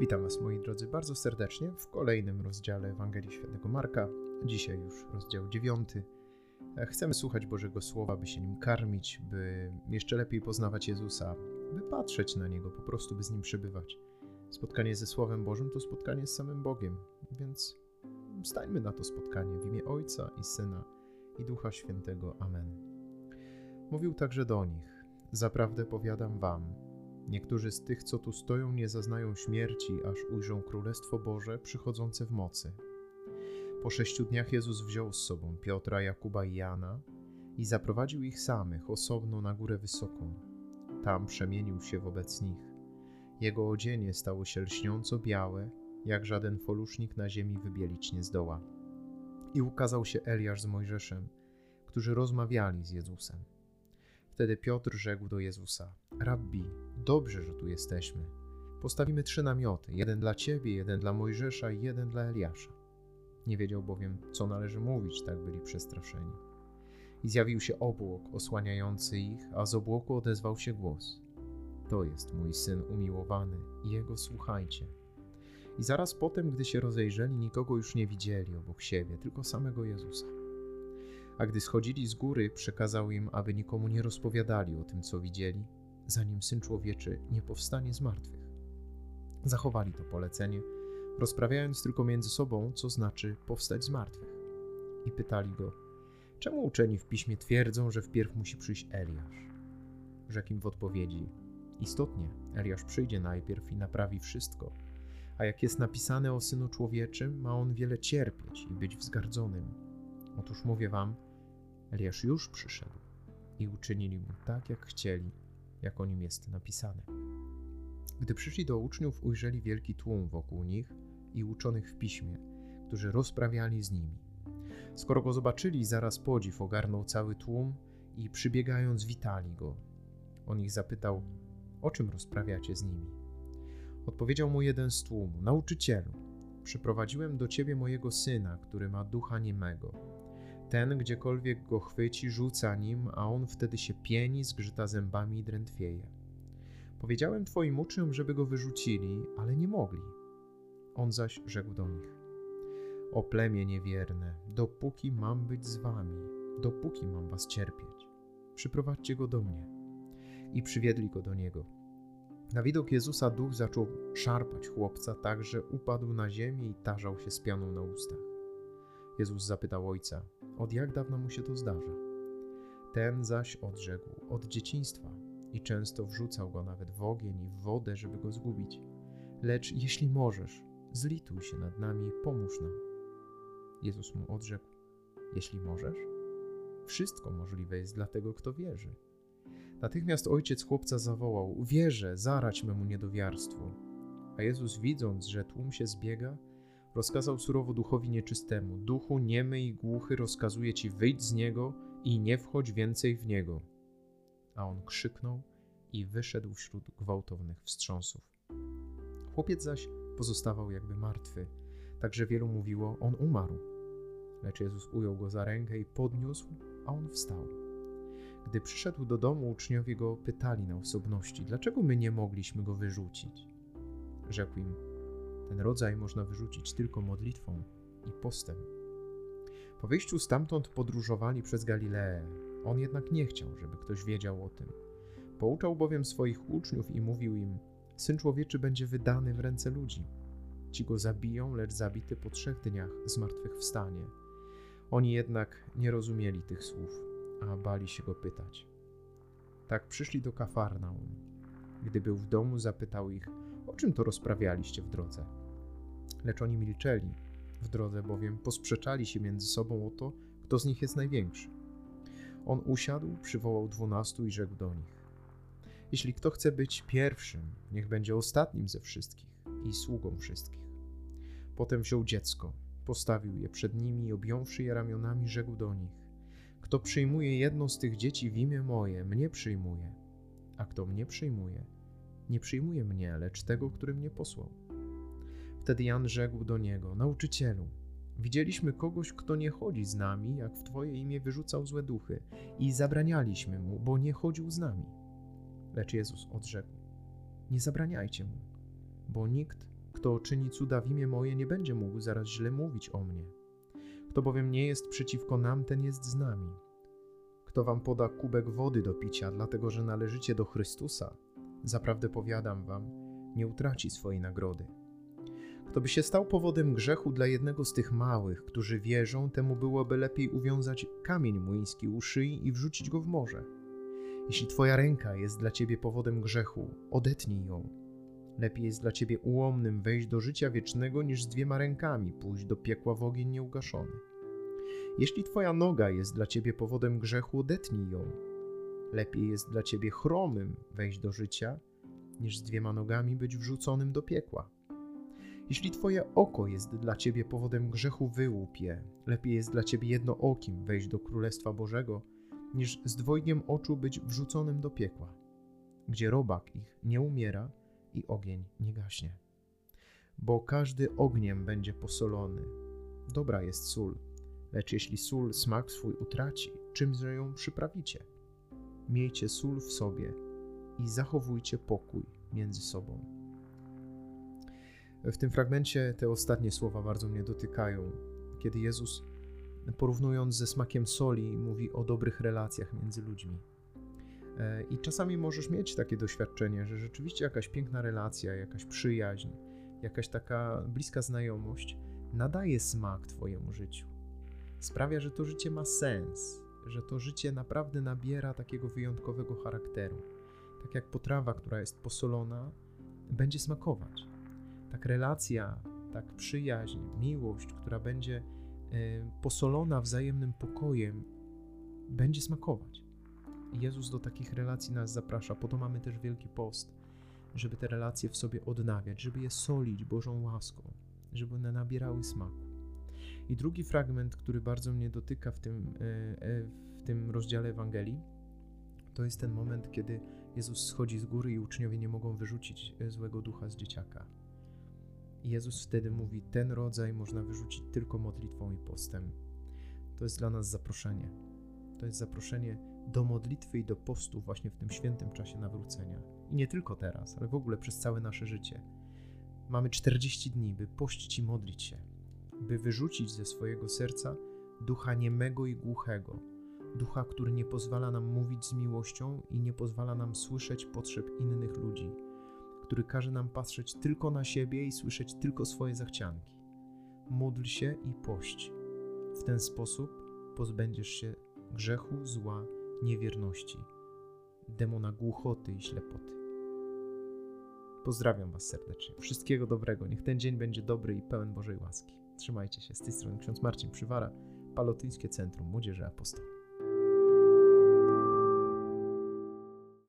Witam Was, moi drodzy, bardzo serdecznie w kolejnym rozdziale Ewangelii Świętego Marka. Dzisiaj już rozdział dziewiąty. Chcemy słuchać Bożego Słowa, by się nim karmić, by jeszcze lepiej poznawać Jezusa, by patrzeć na Niego, po prostu by z Nim przebywać. Spotkanie ze Słowem Bożym to spotkanie z samym Bogiem, więc stańmy na to spotkanie w imię Ojca i Syna i Ducha Świętego. Amen. Mówił także do nich: Zaprawdę powiadam Wam, Niektórzy z tych, co tu stoją, nie zaznają śmierci, aż ujrzą Królestwo Boże przychodzące w mocy. Po sześciu dniach Jezus wziął z sobą Piotra, Jakuba i Jana i zaprowadził ich samych osobno na górę wysoką. Tam przemienił się wobec nich. Jego odzienie stało się lśniąco białe, jak żaden folusznik na ziemi wybielić nie zdoła. I ukazał się Eliasz z Mojżeszem, którzy rozmawiali z Jezusem. Wtedy Piotr rzekł do Jezusa: Rabbi, dobrze, że tu jesteśmy. Postawimy trzy namioty: jeden dla ciebie, jeden dla Mojżesza i jeden dla Eliasza. Nie wiedział bowiem, co należy mówić, tak byli przestraszeni. I zjawił się obłok osłaniający ich, a z obłoku odezwał się głos: To jest mój syn umiłowany, jego słuchajcie. I zaraz potem, gdy się rozejrzeli, nikogo już nie widzieli obok siebie, tylko samego Jezusa. A gdy schodzili z góry, przekazał im, aby nikomu nie rozpowiadali o tym, co widzieli, zanim syn człowieczy nie powstanie z martwych. Zachowali to polecenie, rozprawiając tylko między sobą, co znaczy powstać z martwych. I pytali go, czemu uczeni w piśmie twierdzą, że wpierw musi przyjść Eliasz? Rzekł im w odpowiedzi, istotnie, Eliasz przyjdzie najpierw i naprawi wszystko. A jak jest napisane o synu człowieczym, ma on wiele cierpieć i być wzgardzonym. Otóż mówię wam, Eliasz już przyszedł i uczynili mu tak, jak chcieli, jak o nim jest napisane. Gdy przyszli do uczniów, ujrzeli wielki tłum wokół nich i uczonych w piśmie, którzy rozprawiali z nimi. Skoro go zobaczyli, zaraz podziw ogarnął cały tłum i przybiegając witali go. On ich zapytał, o czym rozprawiacie z nimi? Odpowiedział mu jeden z tłumu, nauczycielu, przyprowadziłem do ciebie mojego syna, który ma ducha niemego ten, gdziekolwiek go chwyci, rzuca nim, a on wtedy się pieni, zgrzyta zębami i drętwieje. Powiedziałem twoim uczniom, żeby go wyrzucili, ale nie mogli. On zaś rzekł do nich: O plemię niewierne, dopóki mam być z wami, dopóki mam was cierpieć, przyprowadźcie go do mnie. I przywiedli go do niego. Na widok Jezusa duch zaczął szarpać chłopca tak, że upadł na ziemię i tarzał się z pianą na ustach. Jezus zapytał ojca: od jak dawna mu się to zdarza? Ten zaś odrzekł od dzieciństwa i często wrzucał go nawet w ogień i w wodę, żeby go zgubić. Lecz jeśli możesz, zlituj się nad nami i pomóż nam. Jezus mu odrzekł: Jeśli możesz, wszystko możliwe jest dla tego, kto wierzy. Natychmiast ojciec chłopca zawołał: Wierzę, zarać memu niedowiarstwu. A Jezus, widząc, że tłum się zbiega, rozkazał surowo duchowi nieczystemu: Duchu niemy i głuchy rozkazuje ci wyjść z niego i nie wchodź więcej w niego. A on krzyknął i wyszedł wśród gwałtownych wstrząsów. Chłopiec zaś pozostawał jakby martwy, także wielu mówiło: On umarł. Lecz Jezus ujął go za rękę i podniósł, a on wstał. Gdy przyszedł do domu, uczniowie go pytali na osobności: Dlaczego my nie mogliśmy go wyrzucić? Rzekł im: ten rodzaj można wyrzucić tylko modlitwą i postem. Po wyjściu stamtąd podróżowali przez Galileę. On jednak nie chciał, żeby ktoś wiedział o tym. Pouczał bowiem swoich uczniów i mówił im: Syn człowieczy będzie wydany w ręce ludzi. Ci go zabiją, lecz zabity po trzech dniach zmartwychwstanie. Oni jednak nie rozumieli tych słów, a bali się go pytać. Tak przyszli do Kafarnaum. Gdy był w domu, zapytał ich: O czym to rozprawialiście w drodze? Lecz oni milczeli, w drodze bowiem posprzeczali się między sobą o to, kto z nich jest największy. On usiadł, przywołał dwunastu i rzekł do nich: Jeśli kto chce być pierwszym, niech będzie ostatnim ze wszystkich i sługą wszystkich. Potem wziął dziecko, postawił je przed nimi i objąwszy je ramionami, rzekł do nich: Kto przyjmuje jedno z tych dzieci w imię moje, mnie przyjmuje, a kto mnie przyjmuje, nie przyjmuje mnie, lecz tego, który mnie posłał. Wtedy Jan rzekł do niego: Nauczycielu, widzieliśmy kogoś, kto nie chodzi z nami, jak w Twoje imię wyrzucał złe duchy, i zabranialiśmy mu, bo nie chodził z nami. Lecz Jezus odrzekł: Nie zabraniajcie mu, bo nikt, Kto czyni cuda w imię moje, nie będzie mógł zaraz źle mówić o mnie. Kto bowiem nie jest przeciwko nam, ten jest z nami. Kto wam poda kubek wody do picia, dlatego że należycie do Chrystusa, zaprawdę powiadam wam, nie utraci swojej nagrody. Kto by się stał powodem grzechu dla jednego z tych małych, którzy wierzą, temu byłoby lepiej uwiązać kamień młyński u szyi i wrzucić go w morze. Jeśli twoja ręka jest dla ciebie powodem grzechu, odetnij ją. Lepiej jest dla ciebie ułomnym wejść do życia wiecznego, niż z dwiema rękami pójść do piekła w ogień nieugaszony. Jeśli twoja noga jest dla ciebie powodem grzechu, odetnij ją. Lepiej jest dla ciebie chromym wejść do życia, niż z dwiema nogami być wrzuconym do piekła. Jeśli twoje oko jest dla ciebie powodem grzechu, wyłup je. Lepiej jest dla ciebie jednookim wejść do Królestwa Bożego, niż z dwojgiem oczu być wrzuconym do piekła, gdzie robak ich nie umiera i ogień nie gaśnie. Bo każdy ogniem będzie posolony. Dobra jest sól, lecz jeśli sól smak swój utraci, czymże ją przyprawicie? Miejcie sól w sobie i zachowujcie pokój między sobą. W tym fragmencie te ostatnie słowa bardzo mnie dotykają, kiedy Jezus, porównując ze smakiem soli, mówi o dobrych relacjach między ludźmi. E, I czasami możesz mieć takie doświadczenie, że rzeczywiście jakaś piękna relacja, jakaś przyjaźń, jakaś taka bliska znajomość nadaje smak Twojemu życiu. Sprawia, że to życie ma sens, że to życie naprawdę nabiera takiego wyjątkowego charakteru. Tak jak potrawa, która jest posolona, będzie smakować. Tak relacja, tak przyjaźń, miłość, która będzie e, posolona wzajemnym pokojem, będzie smakować. Jezus do takich relacji nas zaprasza. Po to mamy też Wielki Post, żeby te relacje w sobie odnawiać, żeby je solić Bożą łaską, żeby one nabierały smaku. I drugi fragment, który bardzo mnie dotyka w tym, e, e, w tym rozdziale Ewangelii, to jest ten moment, kiedy Jezus schodzi z góry i uczniowie nie mogą wyrzucić e, złego ducha z dzieciaka. I Jezus wtedy mówi: Ten rodzaj można wyrzucić tylko modlitwą i postem. To jest dla nas zaproszenie. To jest zaproszenie do modlitwy i do postu właśnie w tym świętym czasie nawrócenia. I nie tylko teraz, ale w ogóle przez całe nasze życie. Mamy 40 dni, by pościć i modlić się, by wyrzucić ze swojego serca ducha niemego i głuchego, ducha, który nie pozwala nam mówić z miłością i nie pozwala nam słyszeć potrzeb innych ludzi, który każe nam patrzeć tylko na siebie i słyszeć tylko swoje zachcianki. Módl się i pość. W ten sposób pozbędziesz się grzechu, zła, niewierności, demona głuchoty i ślepoty. Pozdrawiam Was serdecznie. Wszystkiego dobrego. Niech ten dzień będzie dobry i pełen Bożej łaski. Trzymajcie się. Z tej strony ksiądz Marcin Przywara, Palotyńskie Centrum Młodzieży Apostołów.